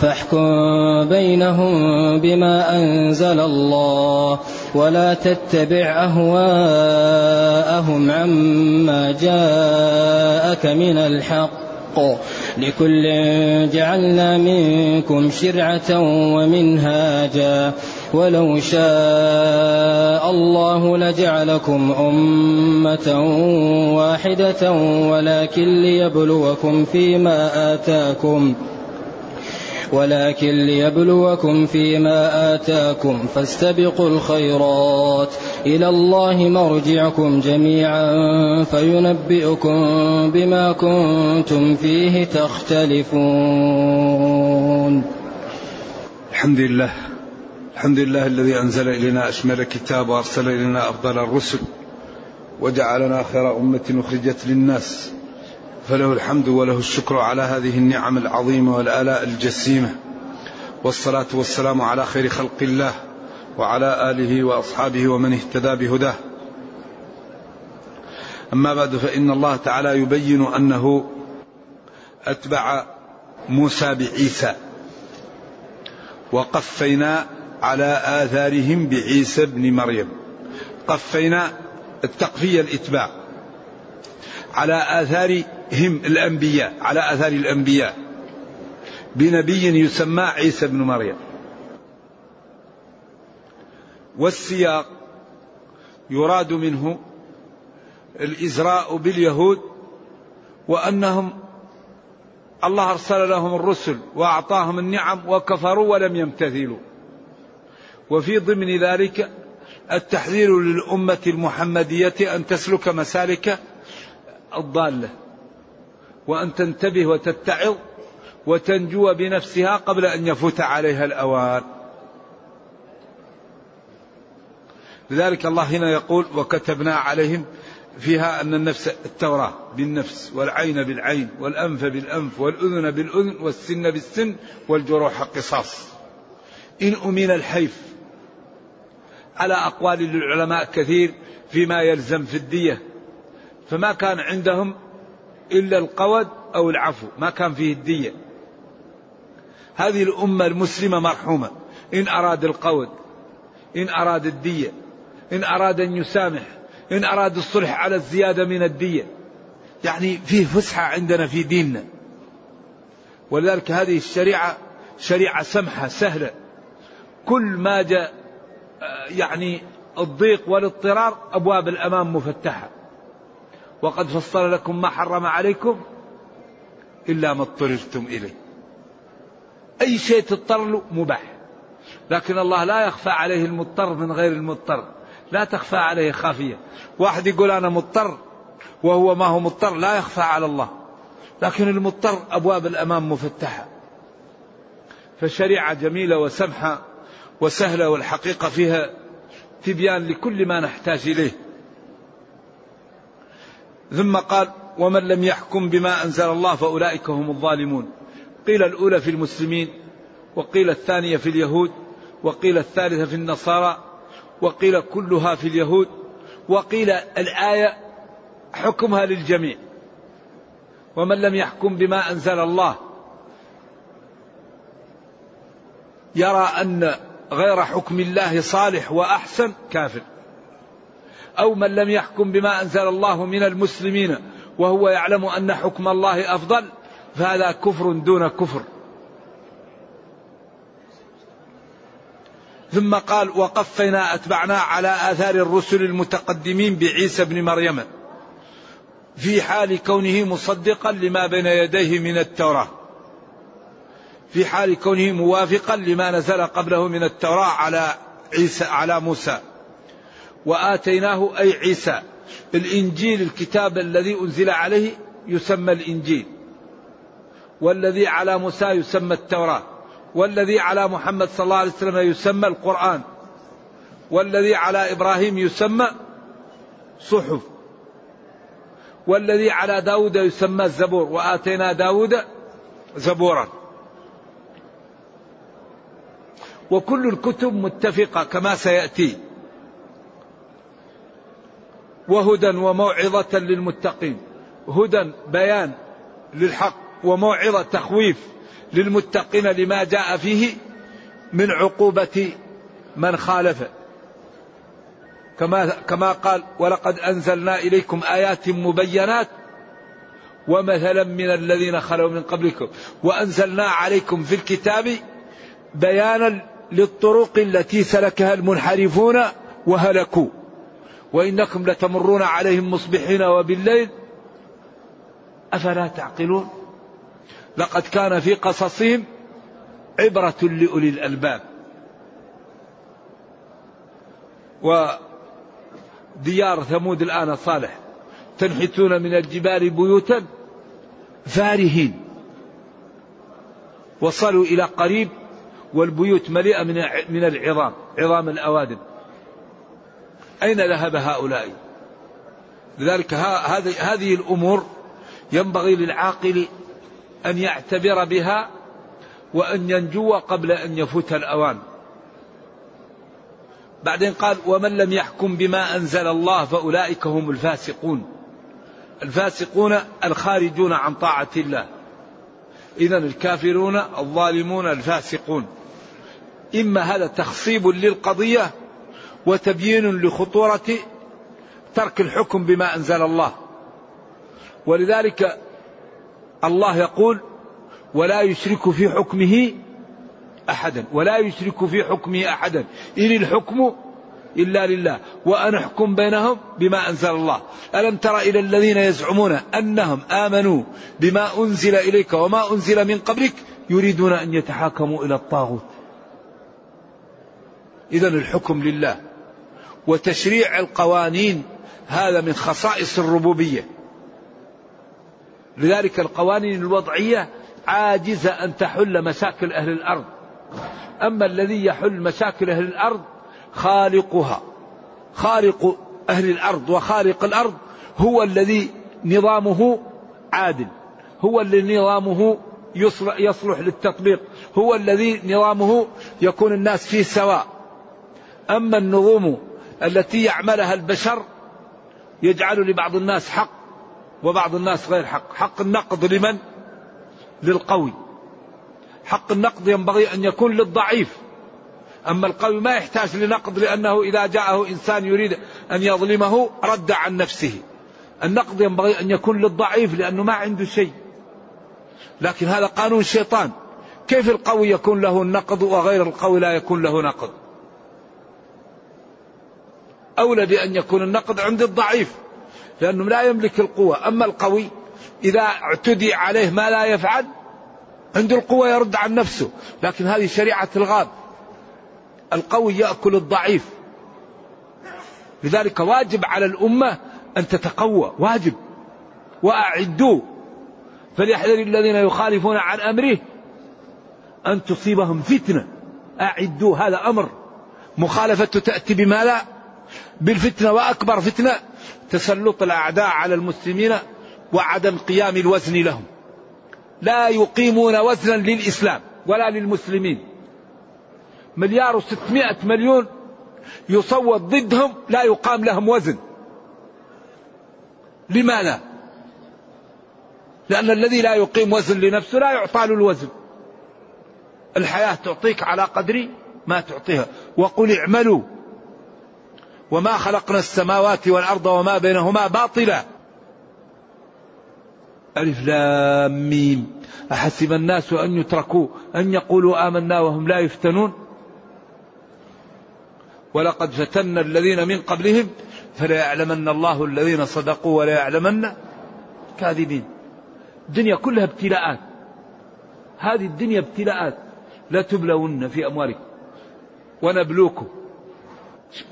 فاحكم بينهم بما أنزل الله ولا تتبع أهواءهم عما جاءك من الحق. لكل جعلنا منكم شرعة ومنهاجا. ولو شاء الله لجعلكم أمة واحدة ولكن ليبلوكم فيما آتاكم. ولكن ليبلوكم فيما آتاكم فاستبقوا الخيرات. إلى الله مرجعكم جميعا فينبئكم بما كنتم فيه تختلفون. الحمد لله. الحمد لله الذي أنزل إلينا أشمل الكتاب وأرسل إلينا أفضل الرسل وجعلنا خير أمة أخرجت للناس. فله الحمد وله الشكر على هذه النعم العظيمة والآلاء الجسيمة. والصلاة والسلام على خير خلق الله وعلى آله وأصحابه ومن اهتدى بهداه. أما بعد فإن الله تعالى يبين أنه أتبع موسى بعيسى. وقفينا على آثارهم بعيسى بن مريم. قفينا التقفية الإتباع. على آثارهم الأنبياء على آثار الأنبياء. بنبي يسمى عيسى بن مريم. والسياق يراد منه الإزراء باليهود وأنهم الله أرسل لهم الرسل وأعطاهم النعم وكفروا ولم يمتثلوا. وفي ضمن ذلك التحذير للأمة المحمدية أن تسلك مسالك الضالة. وأن تنتبه وتتعظ وتنجو بنفسها قبل أن يفوت عليها الأوان. لذلك الله هنا يقول وكتبنا عليهم فيها أن النفس التوراة بالنفس والعين بالعين والأنف بالأنف والأذن بالأذن والسن بالسن والجروح قصاص. إن أمن الحيف على أقوال للعلماء كثير فيما يلزم في الدية فما كان عندهم إلا القود أو العفو ما كان فيه الدية. هذه الأمة المسلمة مرحومة. إن أراد القود إن أراد الدية إن أراد أن يسامح إن أراد الصلح على الزيادة من الدية. يعني فيه فسحة عندنا في ديننا. ولذلك هذه الشريعة شريعة سمحة سهلة. كل ما جاء يعني الضيق والاضطرار أبواب الأمام مفتحة. وقد فصل لكم ما حرم عليكم إلا ما اضطررتم إليه. أي شيء تضطر له مباح. لكن الله لا يخفى عليه المضطر من غير المضطر. لا تخفى عليه خافية. واحد يقول أنا مضطر وهو ما هو مضطر لا يخفى على الله. لكن المضطر أبواب الأمام مفتحة. فالشريعة جميلة وسمحة وسهلة والحقيقة فيها تبيان لكل ما نحتاج إليه. ثم قال ومن لم يحكم بما أنزل الله فأولئك هم الظالمون. قيل الأولى في المسلمين وقيل الثانية في اليهود وقيل الثالثة في النصارى وقيل كلها في اليهود وقيل الآية حكمها للجميع. ومن لم يحكم بما أنزل الله يرى أن غير حكم الله صالح وأحسن كافر. أو من لم يحكم بما أنزل الله من المسلمين وهو يعلم أن حكم الله أفضل فهذا كفر دون كفر. ثم قال وقفينا أتبعنا على آثار الرسل المتقدمين بعيسى بن مريم في حال كونه مصدقا لما بين يديه من التوراة. في حال كونه موافقا لما نزل قبله من التوراة على عيسى على موسى. وآتيناه أي عيسى. الإنجيل الكتاب الذي أنزل عليه يسمى الإنجيل. والذي على موسى يسمى التوراة. والذي على محمد صلى الله عليه وسلم يسمى القرآن. والذي على إبراهيم يسمى صحف. والذي على داود يسمى الزبور. وآتينا داود زبورا. وكل الكتب متفقة كما سيأتي. وهدى وموعظة للمتقين. هدى بيان للحق وموعظة تخويف للمتقين لما جاء فيه من عقوبة من خالف. كما كما قال ولقد أنزلنا إليكم آيات مبينات ومثلا من الذين خلوا من قبلكم. وأنزلنا عليكم في الكتاب بيانا للطرق التي سلكها المنحرفون وهلكوا. وإنكم لتمرون عليهم مصبحين وبالليل أفلا تعقلون؟ لقد كان في قصصهم عبرة لأولي الألباب. وديار ثمود الآن صالح تنحتون من الجبال بيوتا فارهين. وصلوا إلى قريب والبيوت مليئة من العظام عظام الأوادم. أين ذهب هؤلاء؟ لذلك هذه الأمور ينبغي للعاقل أن يعتبر بها وأن ينجو قبل أن يفوت الأوان. بعدين قال ومن لم يحكم بما أنزل الله فأولئك هم الفاسقون. الفاسقون الخارجون عن طاعة الله. إذا الكافرون الظالمون الفاسقون. إما هذا تخصيب للقضية وتبيين لخطورة ترك الحكم بما أنزل الله. ولذلك الله يقول ولا يشرك في حكمه أحدا ولا يشرك في حكمه أحدا إن الحكم إلا لله وأن أحكم بينهم بما أنزل الله. ألم تر إلى الذين يزعمون أنهم آمنوا بما أنزل إليك وما أنزل من قبلك يريدون أن يتحاكموا إلى الطاغوت؟ إذا الحكم لله. وتشريع القوانين هذا من خصائص الربوبية. لذلك القوانين الوضعية عاجزة أن تحل مشاكل أهل الأرض. أما الذي يحل مشاكل أهل الأرض خالقها. خالق أهل الأرض وخالق الأرض هو الذي نظامه عادل هو الذي نظامه يصلح للتطبيق هو الذي نظامه يكون الناس فيه سواء. أما النظم التي يعملها البشر يجعل لبعض الناس حق وبعض الناس غير حق. حق النقد لمن؟ للقوي. حق النقد ينبغي أن يكون للضعيف. أما القوي ما يحتاج لنقد لأنه إذا جاءه إنسان يريد أن يظلمه رد عن نفسه. النقد ينبغي أن يكون للضعيف لأنه ما عنده شيء. لكن هذا قانون الشيطان. كيف القوي يكون له النقد وغير القوي لا يكون له نقد؟ أولى بأن يكون النقد عند الضعيف لأنه لا يملك القوة. أما القوي إذا اعتدي عليه ما لا يفعل عند القوة يرد عن نفسه. لكن هذه شريعة الغاب. القوي يأكل الضعيف. لذلك واجب على الأمة أن تتقوى. واجب. وأعدوا. فليحذر الذين يخالفون عن أمره أن تصيبهم فتنة. أعدوا هذا أمر. مخالفة تأتي بما لا بالفتنة وأكبر فتنة تسلط الأعداء على المسلمين وعدم قيام الوزن لهم. لا يقيمون وزنا للإسلام ولا للمسلمين. مليار وستمائة مليون يصوت ضدهم لا يقام لهم وزن. لماذا؟ لأن الذي لا يقيم وزن لنفسه لا يعطى له الوزن. الحياة تعطيك على قدر ما تعطيها. وقل اعملوا. وما خلقنا السماوات والأرض وما بينهما باطلا. ألف لام ميم. أحسب الناس أن يتركوا أن يقولوا آمنا وهم لا يفتنون؟ ولقد فتنا الذين من قبلهم فلا يعلمن الله الذين صدقوا ولا يعلمن كاذبين الدنيا كلها ابتلاءات. هذه الدنيا ابتلاءات. لا تبلون في أموالكم. ونبلوكم.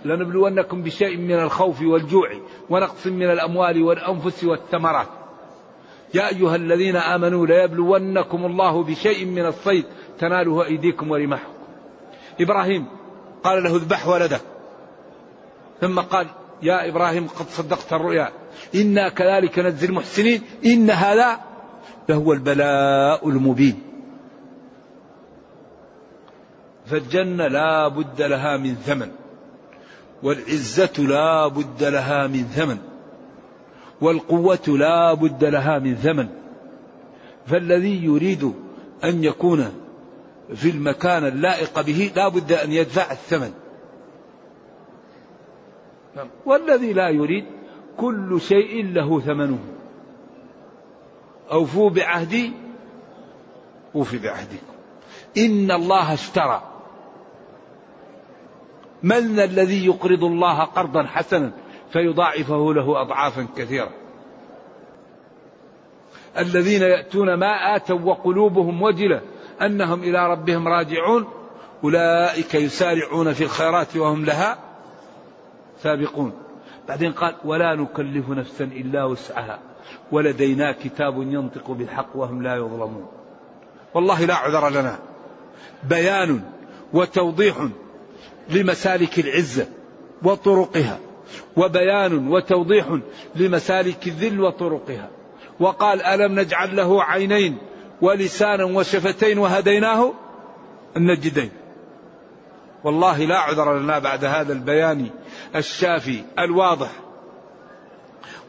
لنبلونكم بشيء من الخوف والجوع ونقص من الأموال والأنفس والثمرات. يا أيها الذين آمنوا ليبلونكم الله بشيء من الصيد تناله أيديكم ورماحكم. إبراهيم قال له اذبح ولدك. ثم قال يا إبراهيم قد صدقت الرؤيا. إنا كذلك نجزي المحسنين. إن هذا لهو البلاء المبين. فالجنة لا بد لها من ثمن. والعزة لا بد لها من ثمن والقوة لا بد لها من ثمن. فالذي يريد أن يكون في المكان اللائق به لا بد أن يدفع الثمن. والذي لا يريد كل شيء له ثمنه. أوفوا بعهدي أوفي بعهدكم. إن الله اشترى. من الذي يقرض الله قرضا حسنا فيضاعفه له أضعافا كثيرة. الذين يأتون ما آتوا وقلوبهم وجلة أنهم إلى ربهم راجعون أولئك يسارعون في الخيرات وهم لها سابقون. بعدين قال ولا نكلف نفسا إلا وسعها ولدينا كتاب ينطق بالحق وهم لا يظلمون. والله لا عذر لنا. بيان وتوضيح لمسالك العزة وطرقها وبيان وتوضيح لمسالك الذل وطرقها. وقال ألم نجعل له عينين ولسانا وشفتين وهديناه؟ النجدين والله لا عذر لنا بعد هذا البيان الشافي الواضح.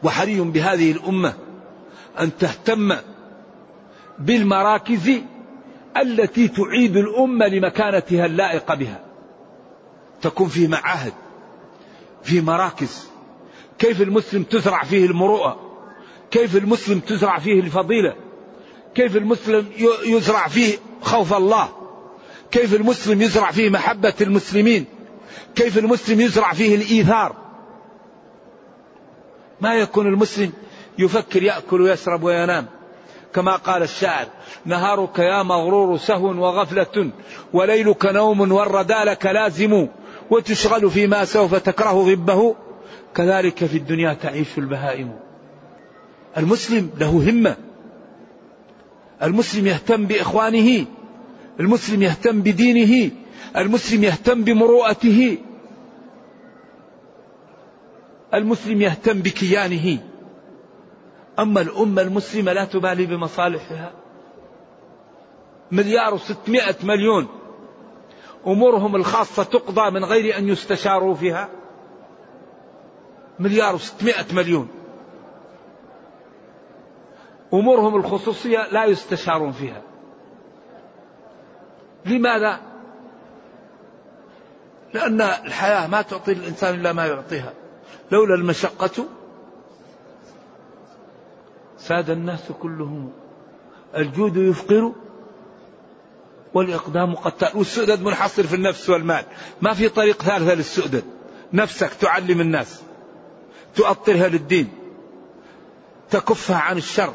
وحري بهذه الأمة أن تهتم بالمراكز التي تعيد الأمة لمكانتها اللائقة بها. تكون في معاهد في مراكز. كيف المسلم تزرع فيه المروءة؟ كيف المسلم تزرع فيه الفضيلة؟ كيف المسلم يزرع فيه خوف الله؟ كيف المسلم يزرع فيه محبة المسلمين؟ كيف المسلم يزرع فيه الإيثار؟ ما يكون المسلم يفكر يأكل ويشرب وينام. كما قال الشاعر نهارك يا مغرور سهو وغفلة وليلك نوم والردى لك لازم وتشغل فيما سوف تكره ضبه كذلك في الدنيا تعيش البهائم. المسلم له همة. المسلم يهتم بإخوانه. المسلم يهتم بدينه. المسلم يهتم بمروءته. المسلم يهتم بكيانه. أما الأمة المسلمة لا تبالي بمصالحها. مليار وستمائة مليون. أمورهم الخاصة تقضى من غير أن يستشاروا فيها. مليار وستمائة مليون. أمورهم الخصوصية لا يستشارون فيها. لماذا؟ لأن الحياة ما تعطي الإنسان إلا ما يعطيها. لولا المشقة ساد الناس كلهم. الجود يفقر والإقدام قتال والسؤدد منحصر في النفس والمال. ما في طريق ثالثة للسؤدد. نفسك تعلم الناس. تؤطرها للدين. تكفها عن الشر.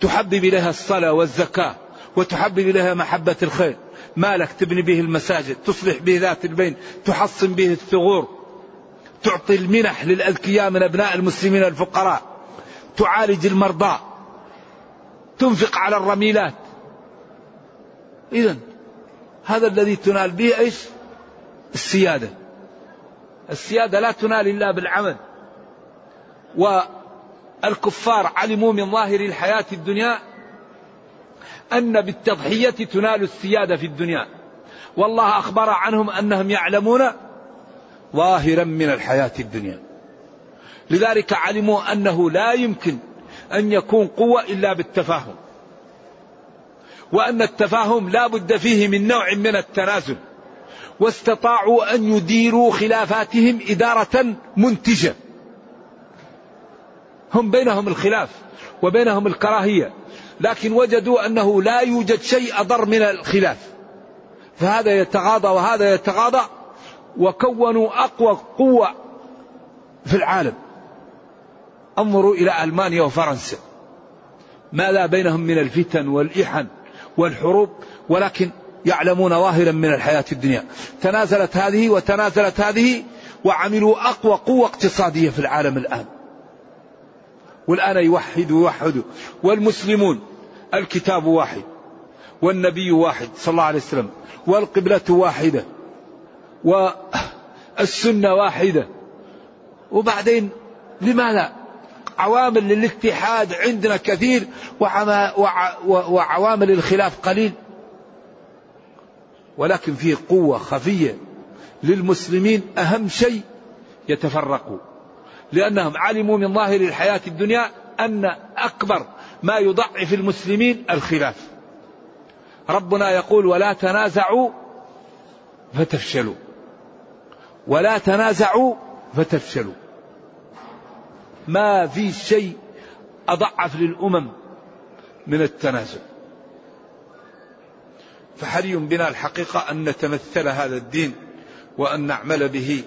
تحبب إليها الصلاة والزكاة. وتحبب إليها محبة الخير. مالك تبني به المساجد. تصلح به ذات البين. تحصن به الثغور. تعطي المنح للأذكياء من أبناء المسلمين الفقراء تعالج المرضى. تنفق على الرميلات. إذا هذا الذي تنال به إيش؟ السيادة. السيادة لا تنال إلا بالعمل. والكفار علموا من ظاهر الحياة الدنيا أن بالتضحية تنال السيادة في الدنيا. والله أخبر عنهم أنهم يعلمون ظاهرا من الحياة الدنيا. لذلك علموا أنه لا يمكن أن يكون قوة إلا بالتفاهم. وأن التفاهم لا بد فيه من نوع من التنازل واستطاعوا أن يديروا خلافاتهم إدارة منتجة. هم بينهم الخلاف وبينهم الكراهية لكن وجدوا أنه لا يوجد شيء أضر من الخلاف. فهذا يتغاضى وهذا يتغاضى وكونوا أقوى قوة في العالم. انظروا إلى ألمانيا وفرنسا. ماذا بينهم من الفتن والإحن؟ والحروب ولكن يعلمون ظاهرا من الحياة الدنيا. تنازلت هذه وتنازلت هذه وعملوا أقوى قوة اقتصادية في العالم الآن. والآن يوحدوا يوحدوا والمسلمون الكتاب واحد والنبي واحد صلى الله عليه وسلم والقبلة واحدة والسنة واحدة. وبعدين لماذا عوامل للاتحاد عندنا كثير وعوامل الخلاف قليل. ولكن فيه قوة خفية للمسلمين أهم شيء يتفرقوا. لأنهم علموا من ظاهر الحياة الدنيا أن أكبر ما يضعف المسلمين الخلاف. ربنا يقول ولا تنازعوا فتفشلوا. ولا تنازعوا فتفشلوا. ما في شيء أضعف للأمم من التنازع فحري بنا الحقيقة أن نتمثل هذا الدين وأن نعمل به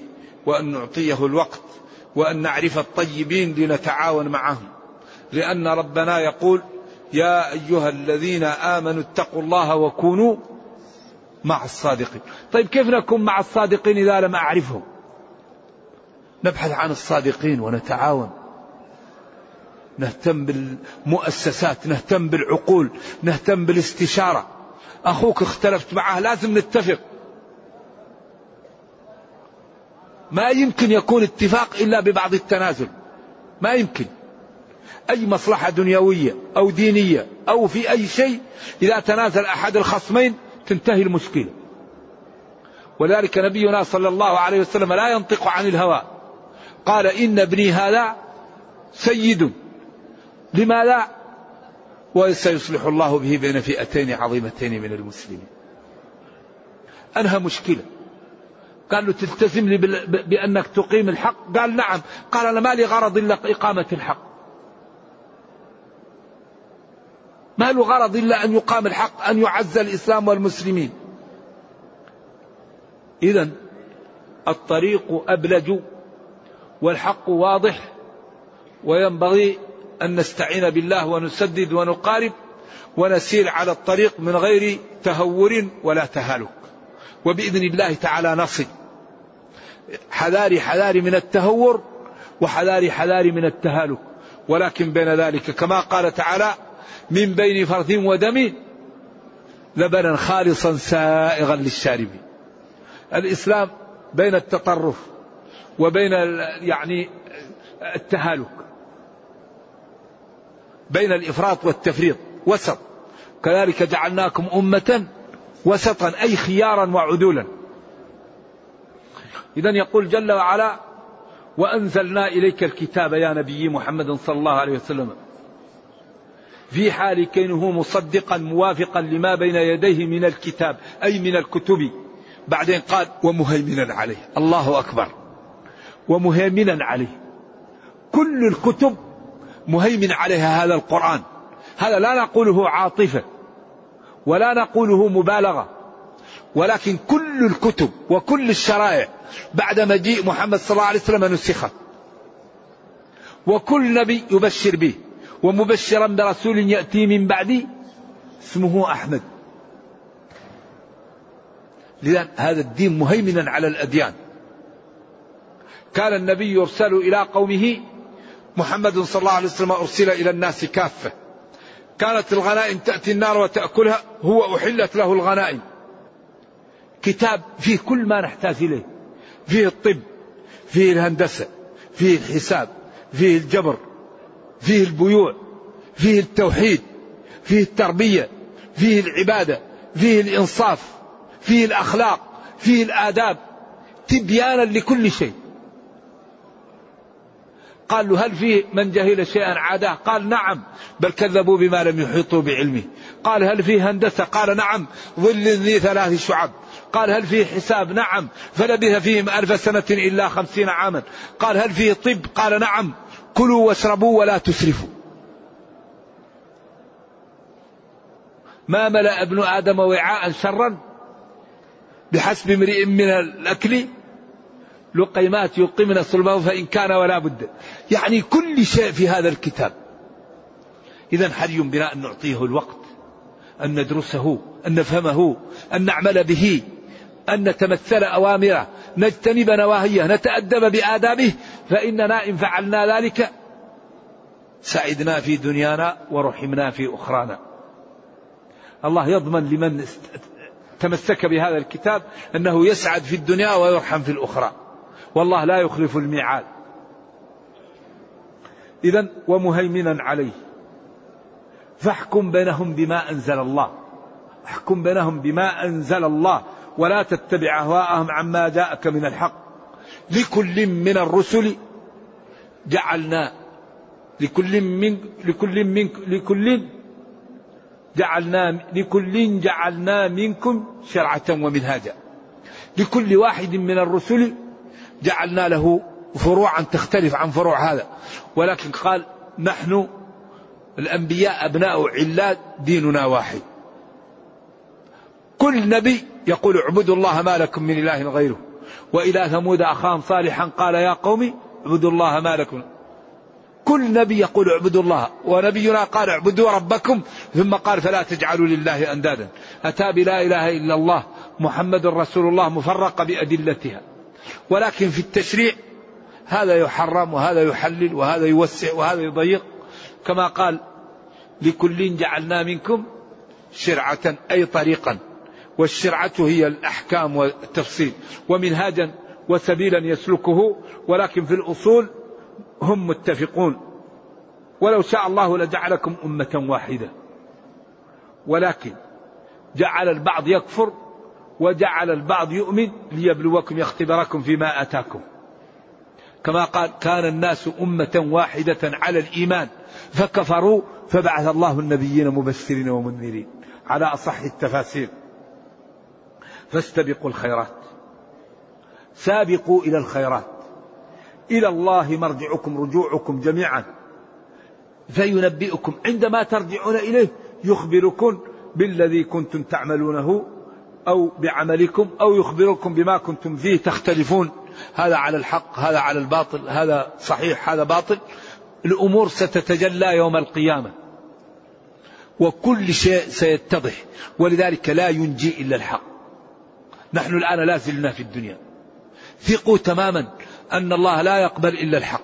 وأن نعطيه الوقت وأن نعرف الطيبين لنتعاون معهم؟ لأن ربنا يقول يا أيها الذين آمنوا اتقوا الله وكونوا مع الصادقين. طيب كيف نكون مع الصادقين إذا لم أعرفهم؟ نبحث عن الصادقين ونتعاون. نهتم بالمؤسسات نهتم بالعقول نهتم بالاستشارة. أخوك اختلفت معه لازم نتفق. ما يمكن يكون اتفاق إلا ببعض التنازل. ما يمكن. أي مصلحة دنيوية أو دينية أو في أي شيء إذا تنازل أحد الخصمين تنتهي المشكلة. ولذلك نبينا صلى الله عليه وسلم لا ينطق عن الهوى. قال إن ابني هذا سيد. لماذا وسيصلح الله به بين فئتين عظيمتين من المسلمين. أنهى مشكلة. قال له تلتزم لي بأنك تقيم الحق؟ قال نعم. قال أنا ما لي غرض إلا إقامة الحق. ما له غرض إلا أن يقام الحق أن يعز الإسلام والمسلمين. إذا الطريق أبلج والحق واضح وينبغي أن نستعين بالله ونسدد ونقارب ونسير على الطريق من غير تهور ولا تهالك. وبإذن الله تعالى نصل. حذاري حذاري من التهور وحذاري حذاري من التهالك. ولكن بين ذلك كما قال تعالى من بين فرث ودم لبنا خالصا سائغا للشاربين. الإسلام بين التطرف وبين يعني التهالك. بين الإفراط والتفريط وسط. كذلك جعلناكم أمة وسطا أي خيارا وعدولا. إذا يقول جل وعلا وأنزلنا إليك الكتاب يا نبي محمد صلى الله عليه وسلم. في حال كونه مصدقا موافقا لما بين يديه من الكتاب أي من الكتب. بعدين قال ومهيمنا عليه. الله أكبر. ومهيمنا عليه. كل الكتب مهيمن عليها هذا القرآن. هذا لا نقوله عاطفة ولا نقوله مبالغة ولكن كل الكتب وكل الشرائع بعد مجيء محمد صلى الله عليه وسلم نسخت وكل نبي يبشر به ومبشرا برسول يأتي من بعدي اسمه أحمد. لذا هذا الدين مهيمنا على الأديان. كان النبي يرسل إلى قومه محمد صلى الله عليه وسلم أرسل إلى الناس كافة. كانت الغنائم تأتي النار وتأكلها هو أحلت له الغنائم. كتاب فيه كل ما نحتاج إليه. فيه الطب فيه الهندسة فيه الحساب فيه الجبر فيه البيوع فيه التوحيد فيه التربية فيه العبادة فيه الإنصاف فيه الأخلاق فيه الآداب. تبيانا لكل شيء. قال له هل فيه من جهل شيئا عاداه؟ قال نعم بل كذبوا بما لم يحيطوا بعلمه. قال هل فيه هندسة؟ قال نعم ظل ذي ثلاث شعب. قال هل فيه حساب؟ نعم فلبث فيهم ألف سنة إلا خمسين عاما. قال هل فيه طب؟ قال نعم كلوا واشربوا ولا تسرفوا. ما ملأ ابن آدم وعاء شرا؟ بحسب امرئ من الأكل لقيمات يقمن صلبه فإن كان ولا بد. يعني كل شيء في هذا الكتاب. إذا حري بنا أن نعطيه الوقت أن ندرسه أن نفهمه أن نعمل به أن نتمثل أوامره نجتنب نواهيه نتأدب بآدابه فإننا إن فعلنا ذلك. سعدنا في دنيانا ورحمنا في أخرانا. الله يضمن لمن تمسك بهذا الكتاب أنه يسعد في الدنيا ويرحم في الأخرى. والله لا يخلف الميعاد. إذا ومهيمنا عليه. فاحكم بينهم بما أنزل الله. احكم بينهم بما أنزل الله. ولا تتبع أهواءهم عما جاءك من الحق. لكل من الرسل جعلنا لكل من لكل من لكل جعلنا لكل جعلنا منكم شرعة ومنهاجا. لكل واحد من الرسل جعلنا له فروعا تختلف عن فروع هذا. ولكن قال نحن الأنبياء أبناء علات ديننا واحد. كل نبي يقول اعبدوا الله ما لكم من إله غيره. وإلى ثمود أخاهم صالحا قال يا قوم اعبدوا الله ما لكم. كل نبي يقول اعبدوا الله. ونبينا قال اعبدوا ربكم. ثم قال فلا تجعلوا لله أندادا. أتى بلا إله إلا الله محمد رسول الله مفرقة بأدلتها. ولكن في التشريع هذا يحرم وهذا يحلل وهذا يوسع وهذا يضيق. كما قال لكل جعلنا منكم شرعة أي طريقا والشرعة هي الأحكام والتفصيل. ومنهاجا وسبيلا يسلكه ولكن في الأصول هم متفقون. ولو شاء الله لجعلكم أمة واحدة. ولكن جعل البعض يكفر وجعل البعض يؤمن ليبلوكم يختبركم فيما أتاكم. كما قال كان الناس أمة واحدة على الإيمان فكفروا فبعث الله النبيين مبشرين ومنذرين. على أصح التفاسير. فاستبقوا الخيرات. سابقوا إلى الخيرات. إلى الله مرجعكم رجوعكم جميعا. فينبئكم عندما ترجعون إليه يخبركم بالذي كنتم تعملونه أو بعملكم أو يخبركم بما كنتم فيه تختلفون. هذا على الحق هذا على الباطل هذا صحيح هذا باطل. الأمور ستتجلى يوم القيامة. وكل شيء سيتضح. ولذلك لا ينجي إلا الحق. نحن الآن لا زلنا في الدنيا. ثقوا تماما أن الله لا يقبل إلا الحق.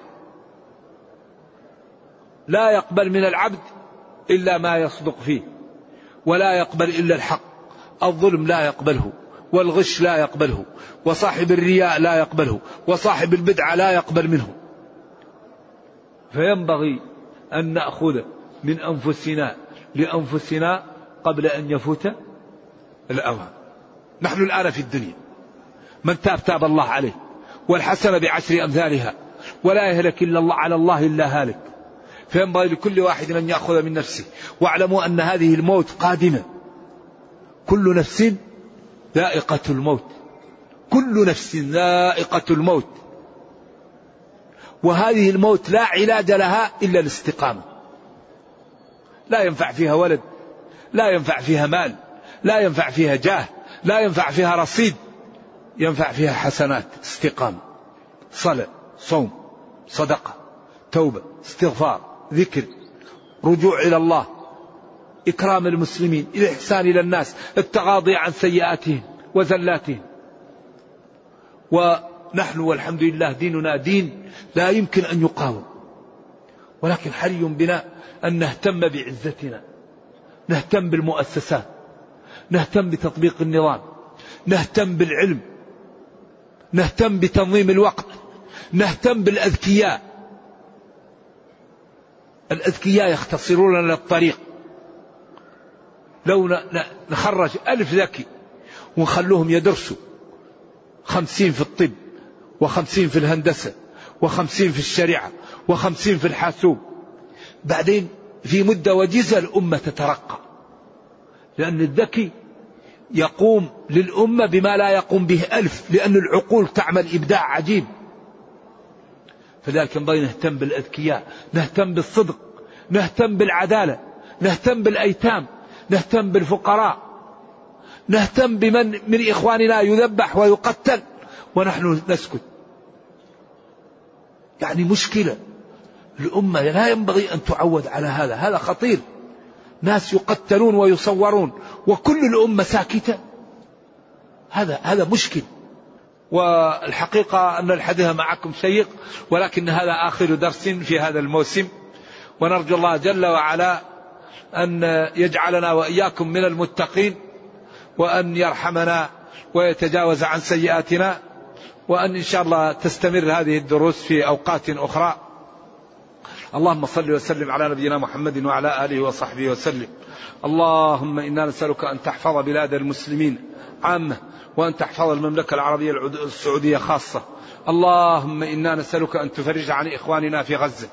لا يقبل من العبد إلا ما يصدق فيه. ولا يقبل إلا الحق. الظلم لا يقبله والغش لا يقبله وصاحب الرياء لا يقبله وصاحب البدعة لا يقبل منه. فينبغي أن نأخذ من أنفسنا لأنفسنا قبل أن يفوت الأوان. نحن الآن في الدنيا. من تاب تاب الله عليه. والحسنة بعشر أمثالها. ولا يهلك إلا الله على الله إلا هالك. فينبغي لكل واحد أن يأخذ من نفسه. واعلموا أن هذه الموت قادمة. كل نفس ذائقة الموت. كل نفس ذائقة الموت. وهذه الموت لا علاج لها إلا الاستقامة. لا ينفع فيها ولد لا ينفع فيها مال لا ينفع فيها جاه لا ينفع فيها رصيد. ينفع فيها حسنات استقامة صلاة صوم صدقة توبة استغفار ذكر رجوع إلى الله. إكرام المسلمين الإحسان إلى الناس التغاضي عن سيئاتهم وزلاتهم ونحن والحمد لله ديننا دين لا يمكن أن يقاوم. ولكن حري بنا أن نهتم بعزتنا نهتم بالمؤسسات نهتم بتطبيق النظام نهتم بالعلم نهتم بتنظيم الوقت نهتم بالأذكياء. الأذكياء يختصرون لنا الطريق لو نخرج ألف ذكي ونخلوهم يدرسوا خمسين في الطب وخمسين في الهندسة وخمسين في الشريعة وخمسين في الحاسوب. بعدين في مدة وجيزة الأمة تترقى. لأن الذكي يقوم للأمة بما لا يقوم به ألف لأن العقول تعمل إبداع عجيب. فذلك ينبغي نهتم بالأذكياء نهتم بالصدق نهتم بالعدالة نهتم بالأيتام. نهتم بالفقراء. نهتم بمن من إخواننا يذبح ويقتل ونحن نسكت. يعني مشكلة. الأمة لا ينبغي أن تعود على هذا. هذا خطير. ناس يقتلون ويصورون وكل الأمة ساكتة. هذا هذا مشكل. والحقيقة أن الحديث معكم شيق ولكن هذا آخر درس في هذا الموسم. ونرجو الله جل وعلا أن يجعلنا وإياكم من المتقين وأن يرحمنا ويتجاوز عن سيئاتنا وأن إن شاء الله تستمر هذه الدروس في أوقات أخرى. اللهم صل وسلم على نبينا محمد وعلى آله وصحبه وسلم. اللهم إنا نسألك أن تحفظ بلاد المسلمين عامة وأن تحفظ المملكة العربية السعودية خاصة. اللهم إنا نسألك أن تفرج عن إخواننا في غزة.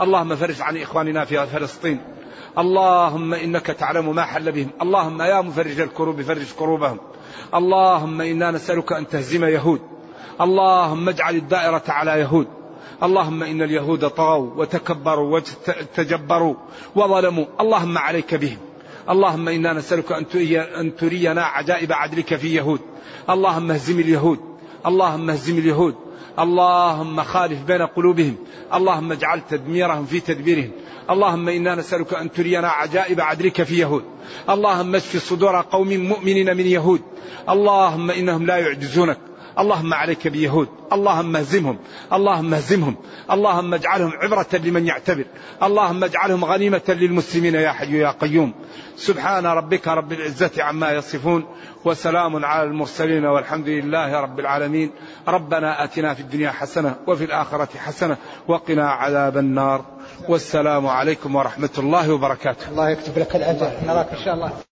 اللهم فرج عن إخواننا في فلسطين. اللهم إنك تعلم ما حل بهم. اللهم يا مفرج الكروب فرج كروبهم اللهم إنا نسألك أن تهزم يهود. اللهم اجعل الدائرة على يهود. اللهم إن اليهود طغوا وتكبروا وتجبروا وظلموا. اللهم عليك بهم. اللهم إنا نسألك أن ترينا عجائب عدلك في يهود. اللهم اهزم اليهود. اللهم اهزم اليهود. اللهم خالف بين قلوبهم. اللهم اجعل تدميرهم في تدبيرهم. اللهم إنا نسألك أن ترينا عجائب عدلك في يهود. اللهم اشف صدور قوم مؤمنين من يهود. اللهم إنهم لا يعجزونك. اللهم عليك بيهود. اللهم اهزمهم. اللهم اهزمهم. اللهم اجعلهم عبرة لمن يعتبر. اللهم اجعلهم غنيمة للمسلمين يا حي يا قيوم. سبحان ربك رب العزة عما يصفون وسلام على المرسلين والحمد لله رب العالمين. ربنا آتنا في الدنيا حسنة وفي الآخرة حسنة وقنا عذاب النار. والسلام عليكم ورحمة الله وبركاته. الله يكتب لك الأجر. نراك إن شاء الله.